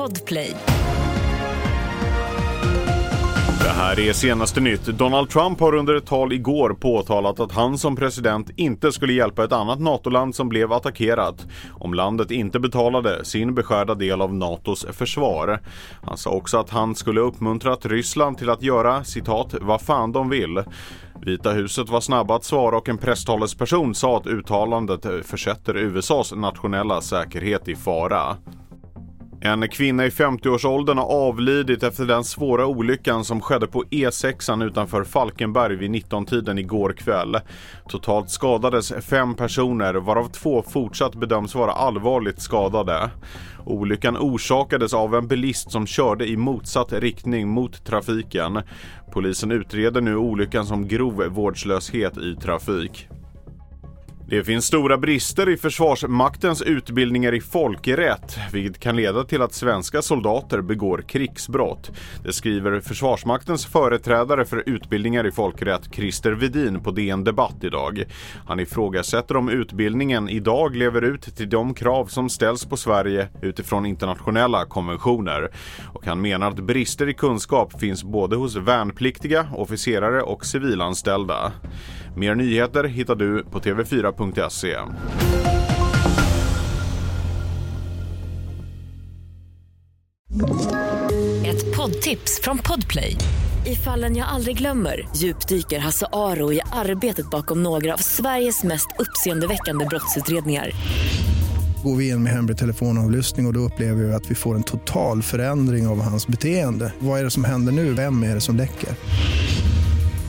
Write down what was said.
Podplay. Det här är senaste nytt. Donald Trump har under ett tal igår påtalat att han som president inte skulle hjälpa ett annat NATO-land som blev attackerat om landet inte betalade sin beskärda del av NATOs försvar. Han sa också att han skulle uppmuntrat Ryssland till att göra citat vad fan de vill. Vita huset var snabba att svara och en presstalesperson sa att uttalandet försätter USAs nationella säkerhet i fara. En kvinna i 50-årsåldern har avlidit efter den svåra olyckan som skedde på E6 utanför Falkenberg vid 19-tiden igår kväll. Totalt skadades fem personer varav två fortsatt bedöms vara allvarligt skadade. Olyckan orsakades av en bilist som körde i motsatt riktning mot trafiken. Polisen utreder nu olyckan som grov vårdslöshet i trafik. Det finns stora brister i Försvarsmaktens utbildningar i folkrätt, vilket kan leda till att svenska soldater begår krigsbrott. Det skriver Försvarsmaktens företrädare för utbildningar i folkrätt, Christer Vedin, på DN Debatt idag. Han ifrågasätter om utbildningen idag lever ut till de krav som ställs på Sverige utifrån internationella konventioner. Och han menar att brister i kunskap finns både hos värnpliktiga, officerare och civilanställda. Mer nyheter hittar du på tv4.se. Ett poddtips från Podplay. I fallen jag aldrig glömmer djupdyker Hasse Aro i arbetet bakom några av Sveriges mest uppseendeväckande brottsutredningar. Går vi in med hemlig telefonavlyssning och, och då upplever vi att vi får en total förändring av hans beteende. Vad är det som händer nu? Vem är det som läcker?